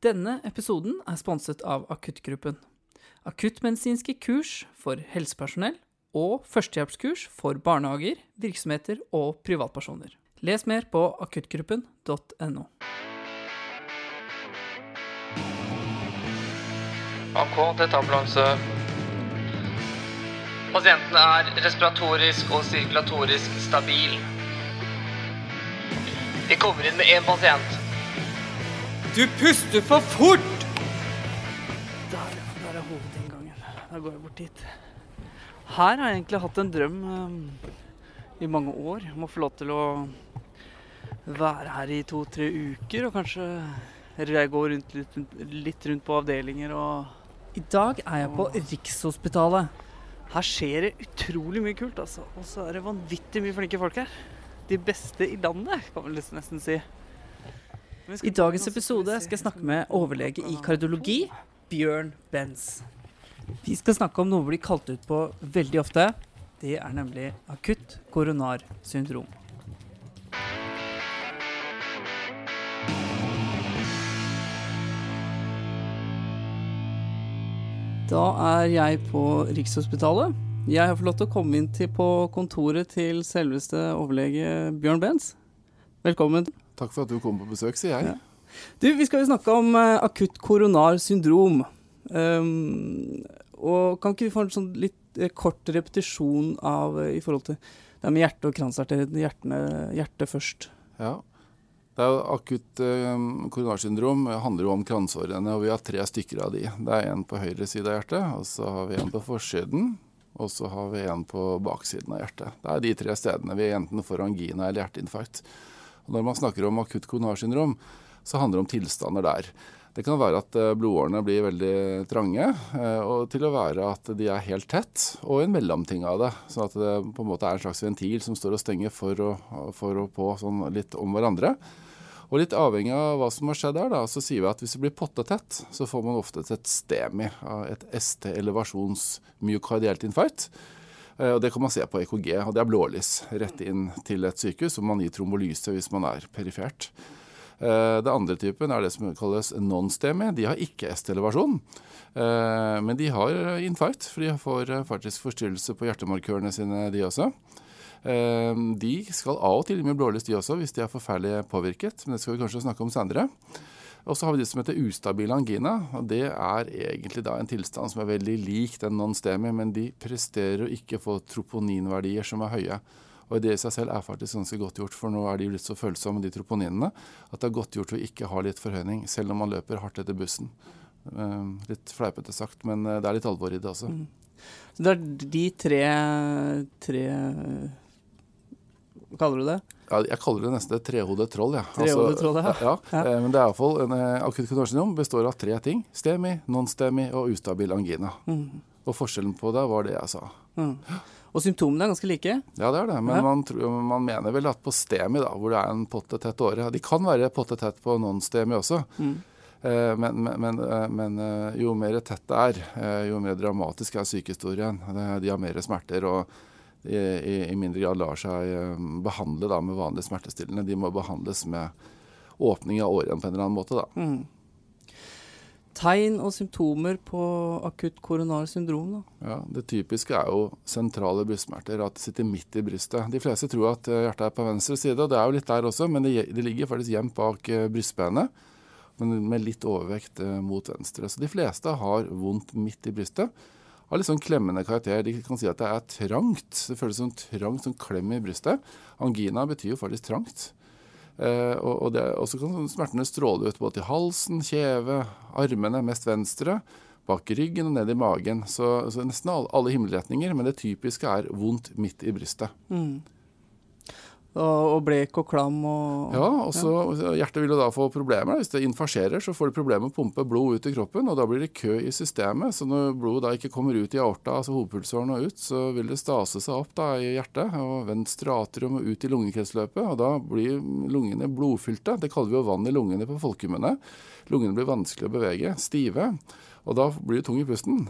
Denne episoden er sponset av Akuttgruppen. Akuttmedisinske kurs for helsepersonell og førstehjelpskurs for barnehager, virksomheter og privatpersoner. Les mer på akuttgruppen.no. AK, dette ambulanse. Pasienten er respiratorisk og sirkulatorisk stabil. Vi kommer inn med én pasient. Du puster for fort! Der, der er hovedinngangen. Da går jeg bort dit. Her har jeg egentlig hatt en drøm eh, i mange år om å få lov til å være her i to-tre uker og kanskje gå rundt, litt, litt rundt på avdelinger og I dag er jeg på Rikshospitalet. Her skjer det utrolig mye kult, altså. Og så er det vanvittig mye flinke folk her. De beste i landet, kan man nesten si. I dagens episode skal jeg snakke med overlege i kardiologi, Bjørn Benz. Vi skal snakke om noe vi blir kalt ut på veldig ofte. Det er nemlig akutt koronar syndrom. Da er jeg på Rikshospitalet. Jeg har fått lov til å komme inn til på kontoret til selveste overlege Bjørn Benz. Velkommen. Takk for at du kom på besøk, sier jeg. Ja. Du, Vi skal jo snakke om uh, akutt koronar syndrom. Um, og Kan ikke vi få en sånn litt uh, kort repetisjon av uh, i forhold til det med hjerte og kransarteriene? Hjertet først. Ja, det er jo Akutt eh, koronarsyndrom handler jo om kransårene, og vi har tre stykker av de. Det er en på høyre side av hjertet, og så har vi en på forsiden, og så har vi en på baksiden av hjertet. Det er de tre stedene vi enten får angina eller hjerteinfarkt. Når man snakker om akutt koronarsyndrom, så handler det om tilstander der. Det kan være at eh, blodårene blir veldig trange, eh, og til å være at de er helt tett, og en mellomting av det. Sånn at det på en måte er en slags ventil som står og stenger for og, for og på sånn litt om hverandre. Og litt avhengig av hva som har skjedd her, da, så sier vi at hvis det blir pottetett, så får man ofte et STEMI, et ST-elevasjons-myokardielt infarkt. Eh, og Det kan man se på EKG, og det er blålys rett inn til et sykehus. Og man gir trombolyse hvis man er perifert. Eh, det andre typen er det som kalles non-STEMI. De har ikke ST-elevasjon. Eh, men de har infarkt, for de får faktisk forstyrrelse på hjertemarkørene sine, de også. De skal av og til med blålys, de også, hvis de er forferdelig påvirket. Men det skal vi kanskje snakke om senere. Og så har vi det som heter ustabil angina. og Det er egentlig da en tilstand som er veldig lik den non-stemi, men de presterer å ikke få troponinverdier som er høye. Og Det i seg selv er faktisk ganske godt gjort, for nå er de blitt så følsomme, de troponinene, at det er godt gjort å ikke ha litt forhøyning, selv om man løper hardt etter bussen. Ehm, litt fleipete sagt, men eh, det er litt alvor i det også. Mm. Så det er de tre, tre kaller du det? Ja, jeg kaller det nesten et trehodet troll. Ja. Trehodet troll, ja. ja, ja. Eh, men det er iallfall en eh, akutt koordinasjon består av tre ting. STEMI, non-STEMI og ustabil angina. Mm. Og forskjellen på det var det jeg sa. Mm. Og symptomene er ganske like? Ja, det er det. Men man, man, mener vel at på STEMI, da, hvor det er en potte tett åre De kan være potte tett på non-STEMI også. Mm. Eh, men, men, men, jo mer tett det er, jo mer dramatisk er sykehistorien. De har mer smerter. og i, i, mindre grad lar seg eh, behandle da, med vanlige smertestillende. De må behandles med åpning av årene på en eller annen måte. Da. Mm. Tegn og symptomer på akutt koronar syndrom? Ja, Det typiske er jo sentrale brystsmerter, at det sitter midt i brystet. De fleste tror at eh, hjertet er på venstre side, og det er jo litt der også, men det, det ligger faktisk gjemt bak eh, brystbenet. Men med litt overvekt mot venstre. Så de fleste har vondt midt i brystet har litt sånn klemmende karakter. De kan si at det er trangt. Det føles som trangt, sånn klem i brystet. Angina betyr jo faktisk trangt. Eh, og, så kan smertene stråle ut både til halsen, kjeve, armene, mest venstre, bak ryggen og ned i magen. Så, så nesten alle, alle, himmelretninger, men det typiske er vondt midt i brystet. Mm. Og, og blek og klam og Ja, og så ja. hjertet vil jo da få problemer. Hvis det infarserer, så får de problemer med å pumpe blod ut i kroppen, og da blir det kø i systemet. Så når blodet da ikke kommer ut i aorta, altså hovedpulsåren og ut, så vil det stase seg opp da i hjertet og venstre atrium og ut i lungekretsløpet, og da blir lungene blodfylte. Det kaller vi jo vann i lungene på folkemunne. Lungene blir vanskelig å bevege, stive, og da blir du tung i pusten.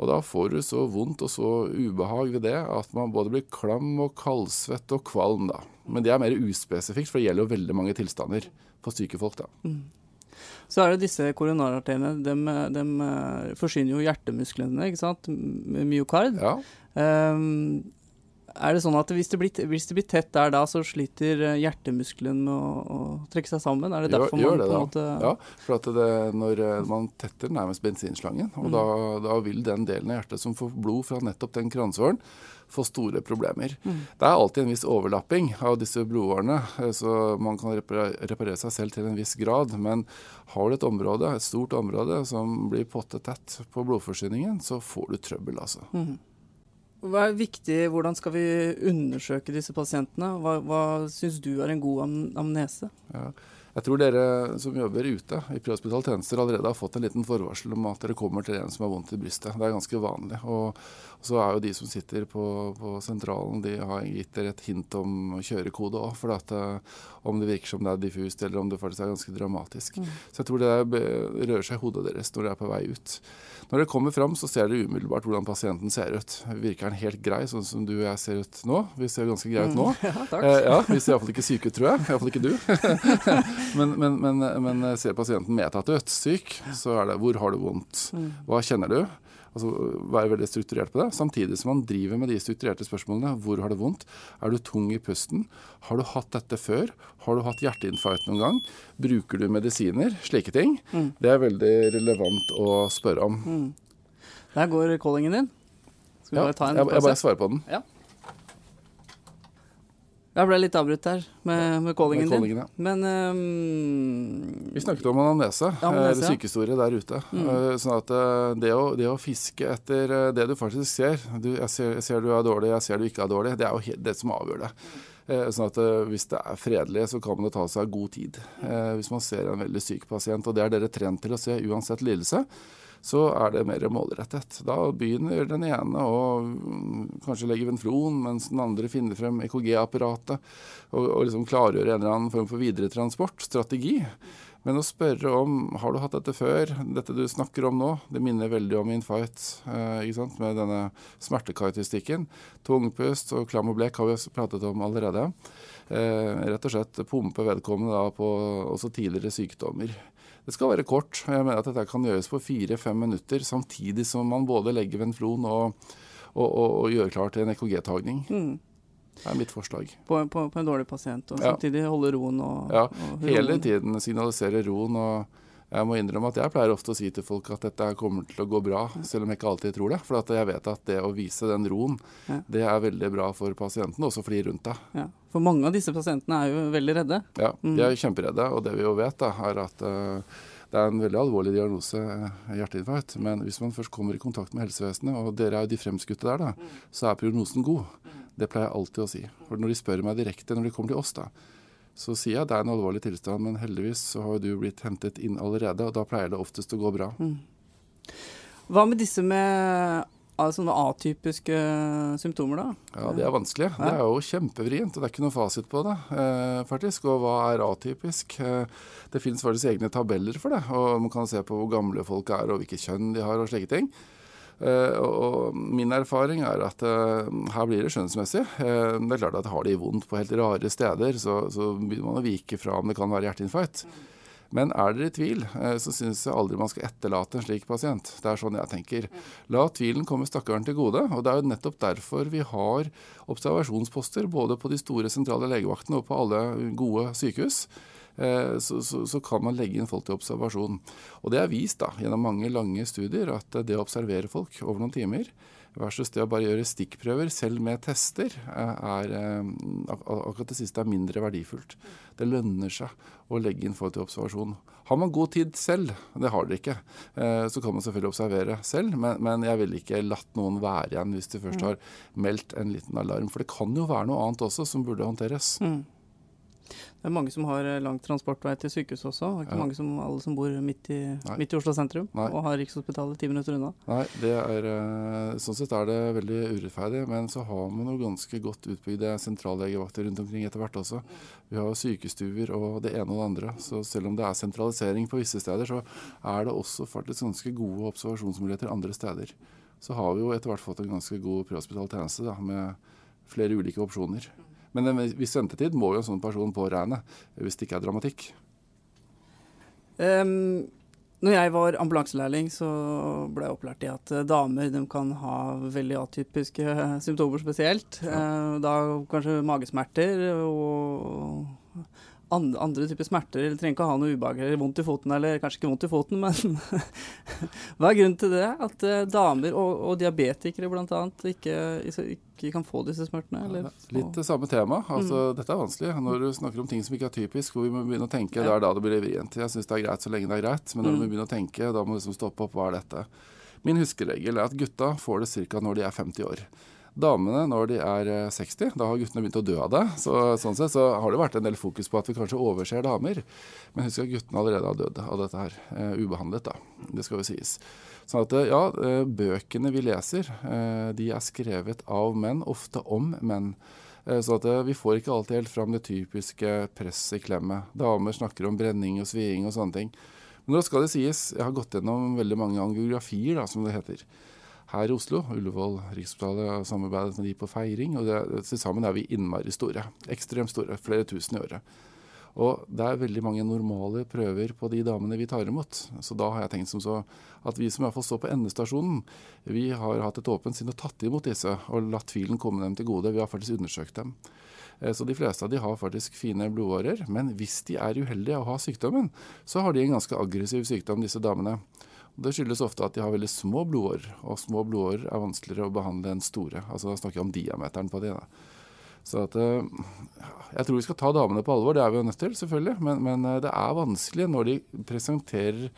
Og da får du så vondt og så ubehag ved det at man både blir klam og kaldsvett og kvalm, da. Men det er mer uspesifikt, for det gjelder jo veldig mange tilstander for syke folk, da. Mm. Så er det disse koronararterene. De, de eh, forsyner jo hjertemusklene, ikke sant. Myokard. Ja, Ehm, er det sånn at hvis det, blir, hvis det blir tett der da, så sliter eh, hjertemuskelen med å, å trekke seg sammen? Er det derfor gjør man det på en måte Ja, for at det, når eh, man tetter nærmest bensinslangen, og Mm. da, da vil den delen av hjertet som får blod fra nettopp den kransåren, få store problemer. Mm. Det er alltid en viss overlapping av disse blodårene, eh, så man kan reparere, seg selv til en viss grad. Men har du et område, et stort område som blir pottetett på blodforsyningen, så får du trøbbel, altså. Mhm. Hva er viktig, Hvordan skal vi undersøke disse pasientene? Hva, hva syns du er en god am amnese? Ja. Jeg tror dere som jobber ute i prehospitale tjenester allerede har fått en liten forvarsel om at dere kommer til en som har vondt i brystet. Det er ganske vanlig. Og så er jo de som sitter på, på sentralen, de har gitt dere et hint om kjørekode òg. For at, eh, om det virker som det er diffust, eller om det faktisk er ganske dramatisk. Så jeg tror det rører seg i hodet deres når dere er på vei ut. Når dere kommer fram, så ser dere umiddelbart hvordan pasienten ser ut. Virker han helt grei, sånn som du og jeg ser ut nå? Vi ser ganske greie ut nå. Ja, takk. Eh, ja, Vi ser iallfall ikke syke ut, tror jeg. Iallfall ikke du. men, men, men, men ser pasienten medtatt syk, så er det hvor har du vondt? Mm. Hva kjenner du? Altså Være veldig strukturert på det. Samtidig som man driver med de strukturerte spørsmålene. Hvor har du vondt? Er du tung i pusten? Har du hatt dette før? Har du hatt hjerteinfarkt noen gang? Bruker du medisiner? Slike ting. Mm. Det er veldig relevant å spørre om. Der går callingen din. Skal vi Ja, bare ta en jeg, jeg bare svarer på den. Jeg ble litt avbrutt her med, med callingen Med callingen, ja. din. Men um, Vi snakket om anamnese, Ja, eh, ja. sykehistorie der ute. Mm. Eh, Sånn at eh, det å, det å fiske etter det du faktisk ser du, jeg, ser jeg ser du er dårlig, jeg ser du ikke er dårlig. Det er jo det som avgjør det. Sånn at Hvis det er fredelig, så kan det ta seg god tid. Hvis man ser en veldig syk pasient, og det er dere trent til å se uansett lidelse, så er det mer målrettet. Da begynner den ene å mm, kanskje legge venflon, mens den andre finner frem EKG-apparatet og, og liksom klargjøre en eller annen form for videretransport, strategi. Men å spørre om har du hatt dette før, dette du snakker om nå, det minner veldig om infight eh, med denne smertekarakteristikken. Tungpust og klam og blek har vi pratet om allerede. Eh, rett og slett pumpe vedkommende da på også tidligere sykdommer. Det skal være kort. og Jeg mener at dette kan gjøres på fire-fem minutter, samtidig som man både legger venflon og, og, og, og gjør klar til en EKG-tagning. mm, Det er mitt forslag. på, på, på en dårlig pasient, og Ja. samtidig holde roen og, Ja, og Hele tiden signalisere roen. og jeg må innrømme at jeg pleier ofte å si til folk at dette kommer til å gå bra, selv om jeg ikke alltid tror det. For at jeg vet at det å vise den roen, Ja. det er veldig bra for pasienten, også for de rundt deg. Ja. For mange av disse pasientene er jo veldig redde. Ja, Mm. De er kjemperedde, og det vi jo vet, da, er at uh, det er en veldig alvorlig diagnose, eh, hjerteinfarkt. Men hvis man først kommer i kontakt med helsevesenet, og dere er jo de fremskutte der, da, så er prognosen god. Det pleier jeg alltid å si. For når de spør meg direkte når de kommer til oss, da, så sier jeg at det er en alvorlig tilstand, men heldigvis så har du blitt hentet inn allerede, og da pleier det oftest å gå bra. Hva med disse med ah, sånne atypiske symptomer, da? Ja, Det er vanskelig. Det er jo kjempevrient, og det er ikke noe fasit på det. Eh, faktisk. Og hva er atypisk? Eh, det finnes faktisk egne tabeller for det. Og man kan se på hvor gamle folk er, og hvilket kjønn de har, og slike ting. Eh, og, min erfaring er at eh, her blir det skjønnsmessig. Eh, det er klart at har de vondt på helt rare steder, så, så begynner man å vike fra om det kan være hjerteinfarkt. Men er dere i tvil, så syns jeg aldri man skal etterlate en slik pasient. Det er sånn jeg tenker. La tvilen komme stakkaren til gode. Og det er jo nettopp derfor vi har observasjonsposter både på de store sentrale legevaktene og på alle gode sykehus. Eh, Så, så, så kan man legge inn folk til observasjon. Og det er vist da, gjennom mange lange studier at det å observere folk over noen timer versus det å bare gjøre stikkprøver, selv med tester, eh, er eh, akkurat det siste er mindre verdifullt. Det lønner seg å legge inn folk til observasjon. Har man god tid selv, det har dere ikke, eh, så kan man selvfølgelig observere selv, men, men jeg ville ikke latt noen være igjen hvis de først har meldt en liten alarm. For det kan jo være noe annet også som burde håndteres. Mm. Det er mange som har eh, lang transportvei til sykehus også. Det er ikke Ja. mange som, alle som bor midt i, midt i Oslo sentrum Nei. og har Rikshospitalet ti minutter unna. Nei, det er, eh, sånn sett er det veldig urettferdig, men så har man jo ganske godt utbygde sentrallegevakter rundt omkring etter hvert også. Vi har sykestuer og det ene og det andre, så selv om det er sentralisering på visse steder, så er det også faktisk ganske gode observasjonsmuligheter andre steder. Så har vi jo etter hvert fått en ganske god prehospital tjeneste da, med flere ulike opsjoner. Men en viss ventetid må jo en sånn person påregne, hvis det ikke er dramatikk. Um, når jeg var ambulanselærling, så ble jeg opplært i at uh, damer de kan ha veldig atypiske uh, symptomer spesielt. Ja. Da kanskje magesmerter og andre, typer smerter. Eller trenger ikke å ha noe ubehag eller vondt i foten, eller kanskje ikke vondt i foten, men hva er grunnen til det? At uh, damer og, og diabetikere bl.a. Ikke, ikke kan få disse smertene? Eller? Ja, litt det samme tema. Altså, mm. Dette er vanskelig. Når du snakker om ting som ikke er typisk, hvor vi må begynne å tenke, ja. det er da det blir vrient. Jeg syns det er greit så lenge det er greit, men når mm. vi begynner å tenke, da må vi liksom stoppe opp. Hva er dette? Min huskeregel er at gutta får det ca. når de er 50 år. Damene når de er 60. Eh, da har guttene begynt å dø av det. Så, sånn sett så har det vært en del fokus på at vi kanskje overser damer. Men husk at guttene allerede har dødd av dette her. Uh, ubehandlet, da. Det skal jo sies. Sånn at ja, uh, bøkene vi leser, de er skrevet av menn, ofte om menn. Så at vi får ikke alltid helt fram det typiske presset i klemmet. Damer snakker om brenning og sviing og sånne ting. Men nå skal det sies, jeg har gått gjennom veldig mange angiografier, da, som det heter her i Oslo. Ullevål Rikshospitalet har samarbeidet med de på feiring. og Til sammen er vi innmari store. Ekstremt store. Flere tusen i året. Og det er veldig mange normale prøver på de damene vi tar imot. Så da har jeg tenkt som så at vi som iallfall står på endestasjonen, vi har hatt et åpent sinn og tatt imot disse og latt tvilen komme dem til gode. Vi har faktisk undersøkt dem. Eh, så de fleste av de har faktisk fine blodårer. Men hvis de er uheldige og har sykdommen, så har de en ganske aggressiv sykdom, disse damene. Det skyldes ofte at de har veldig små blodårer, og små blodårer er vanskeligere å behandle enn store. Altså Da snakker jeg om diameteren på de. Da. Så at, eh, Jeg tror vi skal ta damene på alvor, det er vi jo nødt til, selvfølgelig. Men, men eh, det er vanskelig når de presenterer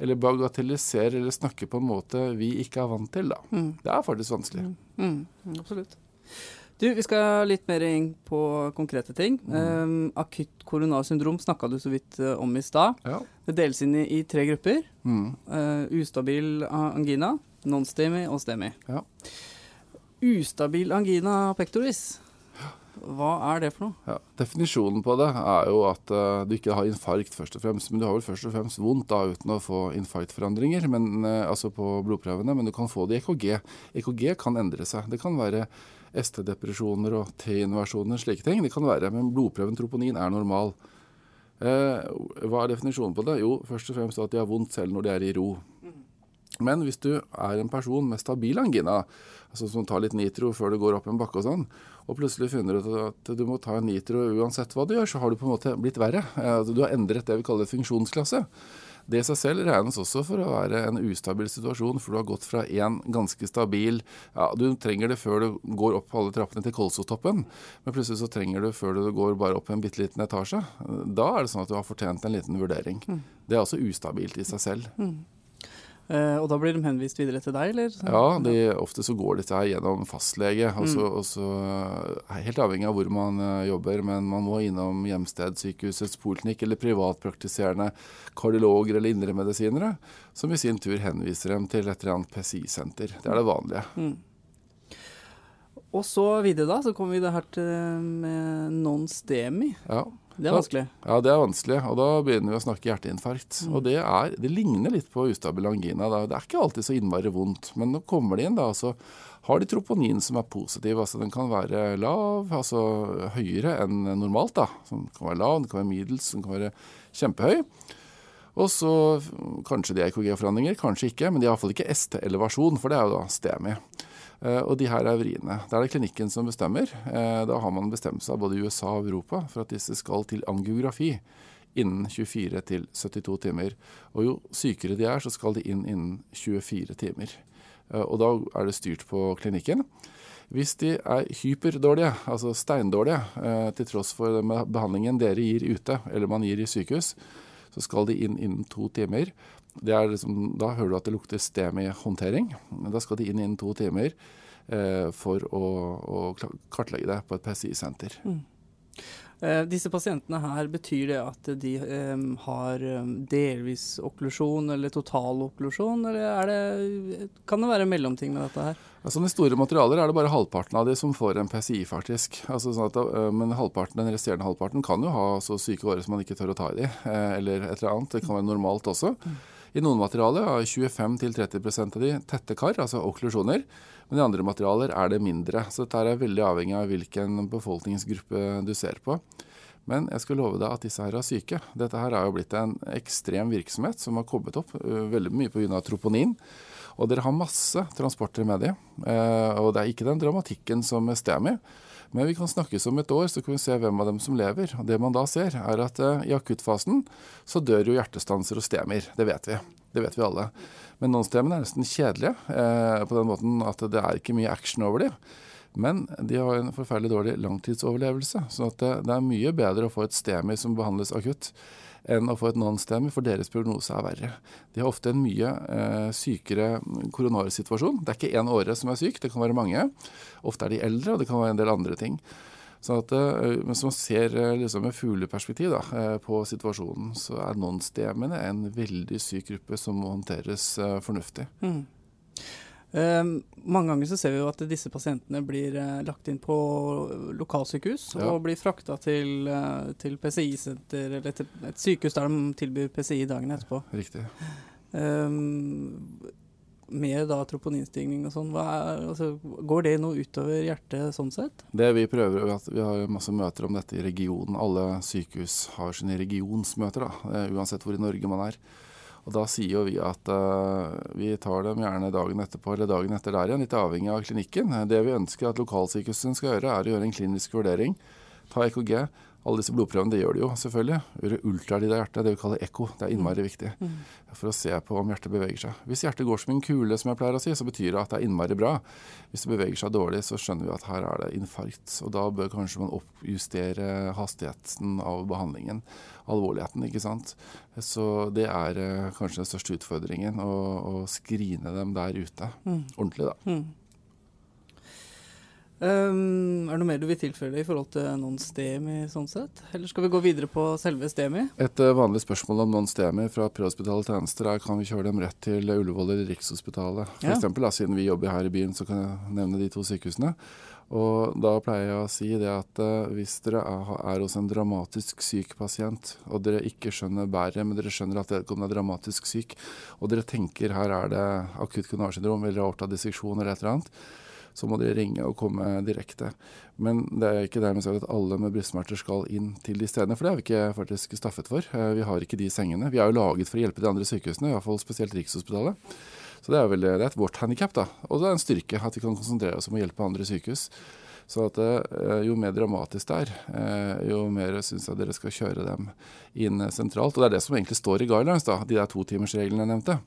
eller bagatelliserer eller snakker på en måte vi ikke er vant til. da. Mm. Det er faktisk vanskelig. Mm. Mm, absolutt. Du, Vi skal litt mer inn på konkrete ting. Mm. Um, akutt koronasyndrom snakka du så vidt uh, om i stad. Ja. Det deles inn i, i tre grupper. Mm. Uh, ustabil angina, non-stemi og stemi. Ja. Ustabil angina pectoris, hva er det for noe? Ja, definisjonen på det er jo at uh, du ikke har infarkt først og fremst. Men du har vel først og fremst vondt da uten å få infarktforandringer, men, uh, altså på blodprøvene. Men du kan få det i EKG. EKG kan endre seg. Det kan være ST-depresjoner og T-inversjoner, slike ting. Det kan være, men blodprøven troponin er normal. Eh, hva er definisjonen på det? Jo, først og fremst at de har vondt selv når de er i ro. Men hvis du er en person med stabil angina, altså som tar litt nitro før du går opp en bakke og sånn, og plutselig finner ut at du må ta en nitro uansett hva du gjør, så har du på en måte blitt verre. Eh, altså, du har endret det vi kaller funksjonsklasse. Det i seg selv regnes også for å være en ustabil situasjon, for du har gått fra en ganske stabil ja, Du trenger det før du går opp alle trappene til Kolsotoppen, men plutselig så trenger du før du går bare opp en bitte liten etasje. Da er det sånn at du har fortjent en liten vurdering. Mm. Det er også ustabilt i seg selv. Mm. Uh, og da blir de henvist videre til deg, eller? Ja, de, ofte så går dette her gjennom fastlege. Mm. og også, uh, helt avhengig av hvor man uh, jobber, men man må innom hjemstedssykehusets poliklinikk eller privatpraktiserende kardiologer eller indremedisinere, som i sin tur henviser dem til et eller annet PCI-senter. Det er det vanlige. Mm. Og så videre, da, så kommer vi det her til med non-stemi. Ja. Det er vanskelig. Ja, det er vanskelig. Og da begynner vi å snakke hjerteinfarkt. Mm. Og det, er, det, ligner litt på ustabil angina. Da. Det er ikke alltid så innmari vondt. Men nå kommer de inn, da. Så har de troponin som er positiv. Altså den kan være lav, altså høyere enn normalt. da. Så den kan være lav, den kan være middels, den kan være kjempehøy. Og så kanskje de er EKG-forandringer, kanskje ikke. Men de har iallfall ikke ST-elevasjon, for det er jo da STEMI. Eh, og de her er vriene. Da er det klinikken som bestemmer. Eh, da har man bestemt seg både i USA og Europa for at disse skal til angiografi innen 24 til 72 timer. Og jo sykere de er, så skal de inn innen 24 timer. Eh, og da er det styrt på klinikken. Hvis de er hyperdårlige, altså steindårlige, til tross for behandlingen dere gir ute, eller man gir i sykehus, så skal de inn innen to timer. Liksom, da hører du at det lukter STEMI-håndtering. Da skal de inn innen to timer eh, for å, å, kartlegge det på et PCI-senter. Mm. Eh, disse pasientene her, betyr det at de eh, har delvis okklusjon eller total okklusjon, eller det, kan det være mellomting med dette her? Altså, med store materialer er det bare halvparten av de som får en PCI, faktisk. Altså, sånn at, uh, men halvparten, den resterende halvparten kan jo ha så syke årer som man ikke tør å ta i de, eller et eller annet. Det kan være normalt også. Mm. I noen materialer har 25-30% av de tette kar, altså okklusjoner. Men i andre materialer er det mindre. Så dette er veldig avhengig av hvilken befolkningsgruppe du ser på. Men jeg skal love deg at disse her er syke. Dette her er jo blitt en ekstrem virksomhet som har kommet opp veldig mye pga. troponin. Og dere har masse transporter med de. Uh, og det er ikke den dramatikken som stemmer. Men vi kan snakkes om et år, så kan vi se hvem av dem som lever. Og det man da ser, er at uh, i akuttfasen så dør jo hjertestanser og stemer. Det vet vi. Det vet vi alle. Men non-STEMene er nesten kjedelige på den måten at det er ikke mye action over dem. Men de har en forferdelig dårlig langtidsoverlevelse. Så det, det, er mye bedre å få et STEMI som behandles akutt, enn å få et non-stemme, for deres prognose er verre. De har ofte en mye eh, sykere koronarsituasjon. Det er ikke én åre som er syk, det kan være mange. Ofte er de eldre, og det kan være en del andre ting. Sånn at, eh, man ser eh, liksom, med fugleperspektiv eh, på situasjonen, så er non-stemmene en veldig syk gruppe som må håndteres fornuftig. Mm. Uh, mange ganger så ser vi jo at disse pasientene blir uh, lagt inn på lokalsykehus ja. og blir frakta til, uh, til PCI-senter eller til et sykehus der de tilbyr PCI dagen etterpå. Riktig. Um, med da troponinstigning og sånn, altså, går det noe utover hjertet sånn sett? Det Vi prøver, vi har masse møter om dette i regionen. Alle sykehus har sine regionsmøter, da, uansett hvor i Norge man er. Og Da sier jo vi at uh, vi tar dem gjerne dagen etterpå eller dagen etter der igjen, litt avhengig av klinikken. Det vi ønsker at lokalsykehuset skal gjøre, er å gjøre en klinisk vurdering. Ta EKG, alle disse blodprøvene, det gjør de jo selvfølgelig. Ultralyd av hjertet, det vi kaller ekko. Det er innmari mm. viktig mm. for å se på om hjertet beveger seg. Hvis hjertet går som en kule, som jeg pleier å si, så betyr det at det er innmari bra. Hvis det beveger seg dårlig, så skjønner vi at her er det infarkt. Og da bør kanskje man oppjustere hastigheten av behandlingen. Alvorligheten, ikke sant. Så det er eh, kanskje den største utfordringen, å, å skrine dem der ute. Mm. Ordentlig, da. Um, er det noe mer du vil tilføye i forhold til non-STEMI sånn sett? Eller skal vi gå videre på selve STEMI? Et uh, vanlig spørsmål om non-STEMI fra prehospitale tjenester er kan vi kjøre dem rett til Ullevål eller Rikshospitalet. For ja. eksempel, da, siden vi jobber her i byen, så kan jeg nevne de to sykehusene. Og da pleier jeg å si det at uh, hvis dere er, er, hos en dramatisk syk pasient, og dere ikke skjønner bæret, men dere skjønner at vedkommende er dramatisk syk, og dere tenker her er det akutt koronarsyndrom eller aortadisseksjon eller et eller annet, så må de ringe og komme direkte. Men det er ikke dermed sagt at alle med brystsmerter skal inn til de stedene, for det har vi ikke faktisk staffet for. Eh, vi har ikke de sengene. Vi er jo laget for å hjelpe de andre sykehusene, i hvert fall spesielt Rikshospitalet. Så det er, vel, det er et vårt handikap, da. Og det er en styrke at vi kan konsentrere oss om å hjelpe andre sykehus. Så at, eh, jo mer dramatisk det er, eh, jo mer syns jeg dere skal kjøre dem inn sentralt. Og det er det som egentlig står i guidelines, da, de der totimersreglene jeg nevnte.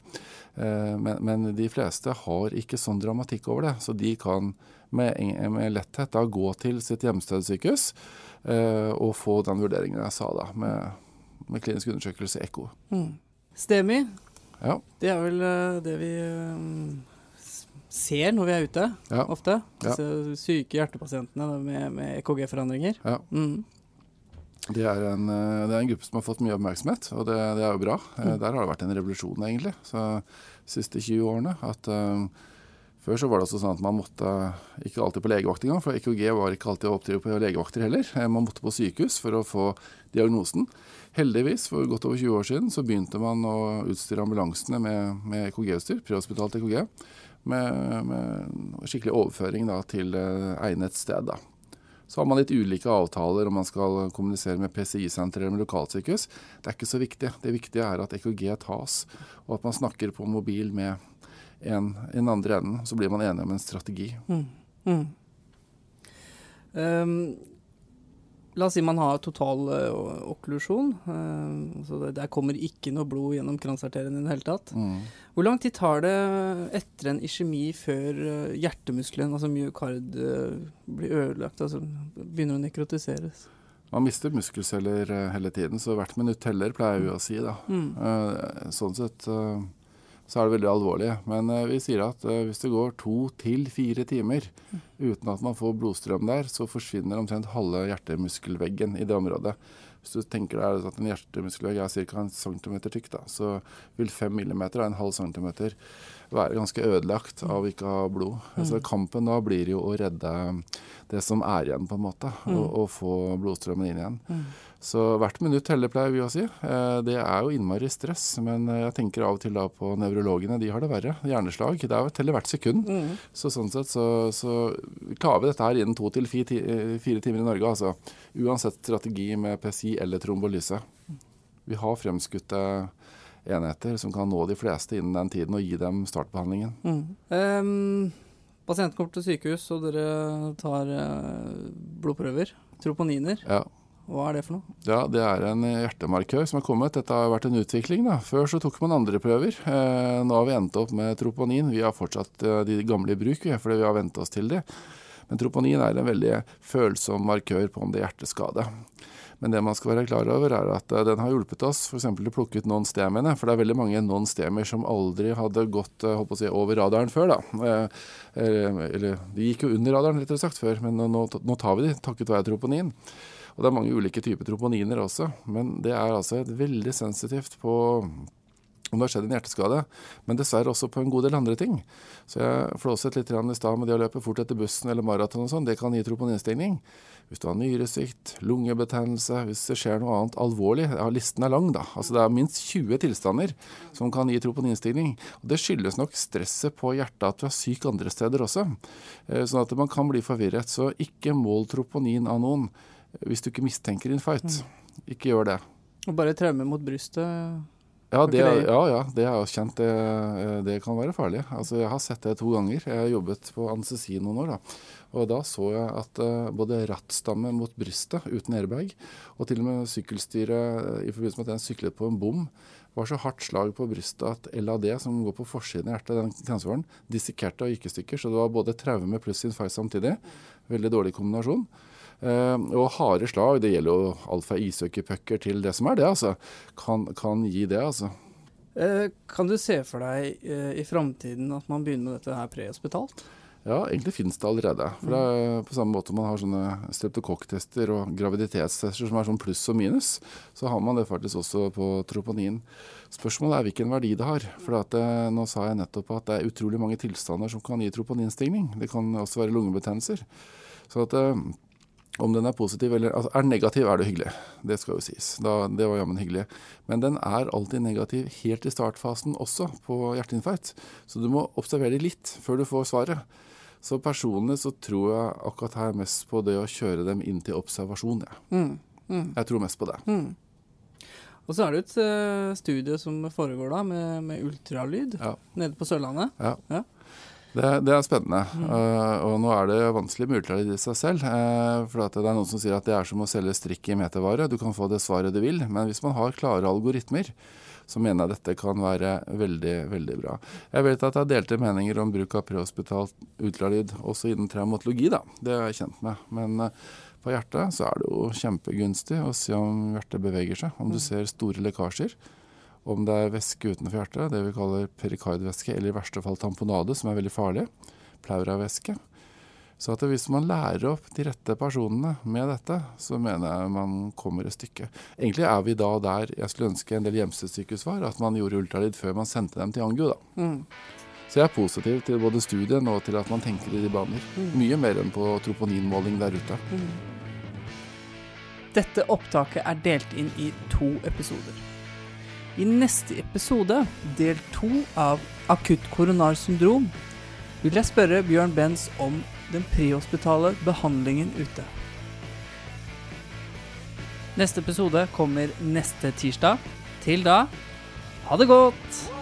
Eh, men, men, de fleste har ikke sånn dramatikk over det, så de kan med, med letthet da gå til sitt hjemstedssykehus og få den vurderingen jeg sa da, med, med klinisk undersøkelse, ekko. Mm. STEMI, ja. det er vel det vi ser når vi er ute, ja. ofte. Disse ja. syke hjertepasientene med, med EKG-forandringer. Ja. Mm. Det, er en, eh, det er en, gruppe som har fått mye oppmerksomhet, og det, det er jo bra. Eh, mm. Der har det vært en revolusjon, egentlig, så de siste 20 årene. at um, før så var det også sånn at man måtte ikke alltid på legevakt engang, for EKG var ikke alltid å oppdrive på legevakter heller. Man måtte på sykehus for å få diagnosen. Heldigvis, for godt over 20 år siden, så begynte man å utstyre ambulansene med, med EKG-utstyr, prehospitalt EKG med, med skikkelig overføring da, til eh, egnet sted. Da. Så har man litt ulike avtaler om man skal kommunisere med PCI-senter eller med lokalsykehus. Det er ikke så viktig. Det viktige er at EKG tas, og at man snakker på mobil med en i den andre enden. Så blir man enig om en strategi. Mm. Mm. Um, La oss si man har total uh, okklusjon. Uh, så det, der kommer ikke noe blod gjennom kransarterien i det hele tatt. Mm. Hvor lang tid tar det etter en iskjemi før uh, hjertemuskelen, altså myokard, blir ødelagt? Altså begynner å nekrotiseres? Man mister muskelceller hele tiden, så hvert minutt teller, pleier vi å si. da. Mm. sånn sett så er det veldig alvorlig. Men uh, vi sier at uh, hvis det går to til fire timer uten at man får blodstrøm der, så forsvinner omtrent halve hjertemuskelveggen i det området. Hvis du tenker deg at en hjertemuskelvegg er ca. en centimeter tykk, da, så vil fem millimeter av en halv centimeter. være ganske ødelagt av ikke å ha blod. Så kampen da blir jo å redde det som er igjen, på en måte, og, og få blodstrømmen inn igjen. Så hvert minutt teller, pleier vi å si. Eh, Det er jo innmari stress, men eh, jeg tenker av og til da på nevrologene. De har det verre. Hjerneslag. Det er jo teller hvert sekund. Så sånn sett så, så klarer vi dette her innen to til fi, ti, eh, fire timer i Norge, altså. Uansett strategi med PSI eller trombolyse. Vi har fremskutte enheter som kan nå de fleste innen den tiden og gi dem startbehandlingen. Ehm, pasienten kommer til sykehus, og dere tar blodprøver. Troponiner. Ja. Hva er det for noe? Ja, det er en hjertemarkør som er kommet. Dette har vært en utvikling. da. Før så tok man andre prøver. Eh, nå har vi endt opp med troponin. Vi har fortsatt eh, de gamle i bruk, fordi vi har vent oss til de. Men troponin er en veldig følsom markør på om det er hjerteskade. Men det man skal være klar over, er at eh, den har hjulpet oss f.eks. til å plukke ut non-stemiene. For det er veldig mange non-stemer som aldri hadde gått si, over radaren før. da. Eller de gikk jo under radaren, rettere sagt, før. Men nå, nå tar vi de takket være troponin. Og det er mange ulike typer troponiner også, men det er altså veldig sensitivt på om det har skjedd en hjerteskade, men dessverre også på en god del andre ting. Så jeg flåset litt i stad med det å løpe fort etter bussen eller maraton og sånn. Det kan gi troponinstigning. Hvis du har nyresvikt, lungebetennelse, hvis det skjer noe annet alvorlig ja, Listen er lang, da. Altså Det er minst 20 tilstander som kan gi troponinstigning. Og Det skyldes nok stresset på hjertet at du er syk andre steder også. Eh, Sånn at man kan bli forvirret. Så ikke mål troponin av noen hvis du ikke mistenker infarkt. Ikke gjør det. Og bare traume mot brystet. Ja, det, ja, ja, det er jo kjent. Det, det kan være farlig. Altså, jeg har sett det to ganger. Jeg har jobbet på anestesi noen år. da. Og da så jeg at uh, både rattstamme mot brystet uten airbag, og til og med sykkelstyret eh, i forbindelse med at den syklet på en bom, var så hardt slag på brystet at LAD, som går på forsiden av hjertet, den transferen, dissekerte og gikk i stykker. Så det var både traume pluss infarkt samtidig. Veldig dårlig kombinasjon. Eh, og harde slag, det gjelder jo alt fra ishockeypucker til det som er det, altså, kan, kan gi det, altså. Eh, kan du se for deg eh, i framtiden at man begynner med dette her prehospitalt? Ja, egentlig finnes det allerede. For det er på samme måte man har sånne streptokokktester og graviditetstester som er sånn pluss og minus, så har man det faktisk også på troponin. Spørsmålet er hvilken verdi det har. For at, eh, nå sa jeg nettopp at det er utrolig mange tilstander som kan gi troponinstigning. Det kan også være lungebetennelser. Så at eh, om den er positiv eller altså, Er negativ, er det hyggelig. Det skal jo sies. Da, det var jammen hyggelig. Men den er alltid negativ helt i startfasen også, på hjerteinfarkt. Så du må observere det litt før du får svaret. Så personlig så tror jeg akkurat her mest på det å kjøre dem inn til observasjon. Ja. Mm. Mm. Jeg tror mest på det. Mm. Og så er det et eh, studie som foregår da, med, med ultralyd Ja. nede på Sørlandet. Ja. Det, det er spennende. Uh, og nå er det vanskelig med ultralyd i seg selv. uh, for det er noen som sier at det er som å selge strikk i metervare. Du kan få det svaret du vil. Men hvis man har klare algoritmer, så mener jeg dette kan være veldig, veldig bra. Jeg vet at det er delte meninger om bruk av prehospitalt ultralyd også innen traumatologi, da. Det er jeg kjent med. Men uh, på hjertet så er det jo kjempegunstig å se om hjertet beveger seg. Om du ser store lekkasjer. Om det er væske utenfor hjertet, det vi kaller perikardvæske, eller i verste fall tamponade, som er veldig farlig. plauravæske. Så at hvis man lærer opp de rette personene med dette, så mener jeg man kommer et stykke. Egentlig er vi da der jeg skulle ønske en del Gjemsted-sykehus var, at man gjorde ultralyd før man sendte dem til angio. da. Mm. Så jeg er positiv til både studien og til at man tenker i de baner. Mye mer enn på troponinmåling der ute. Dette opptaket er delt inn i to episoder. I neste episode, del to av Akutt koronar syndrom, vil jeg spørre Bjørn Benz om den prehospitale behandlingen ute. Neste episode kommer neste tirsdag. Til da, ha det godt!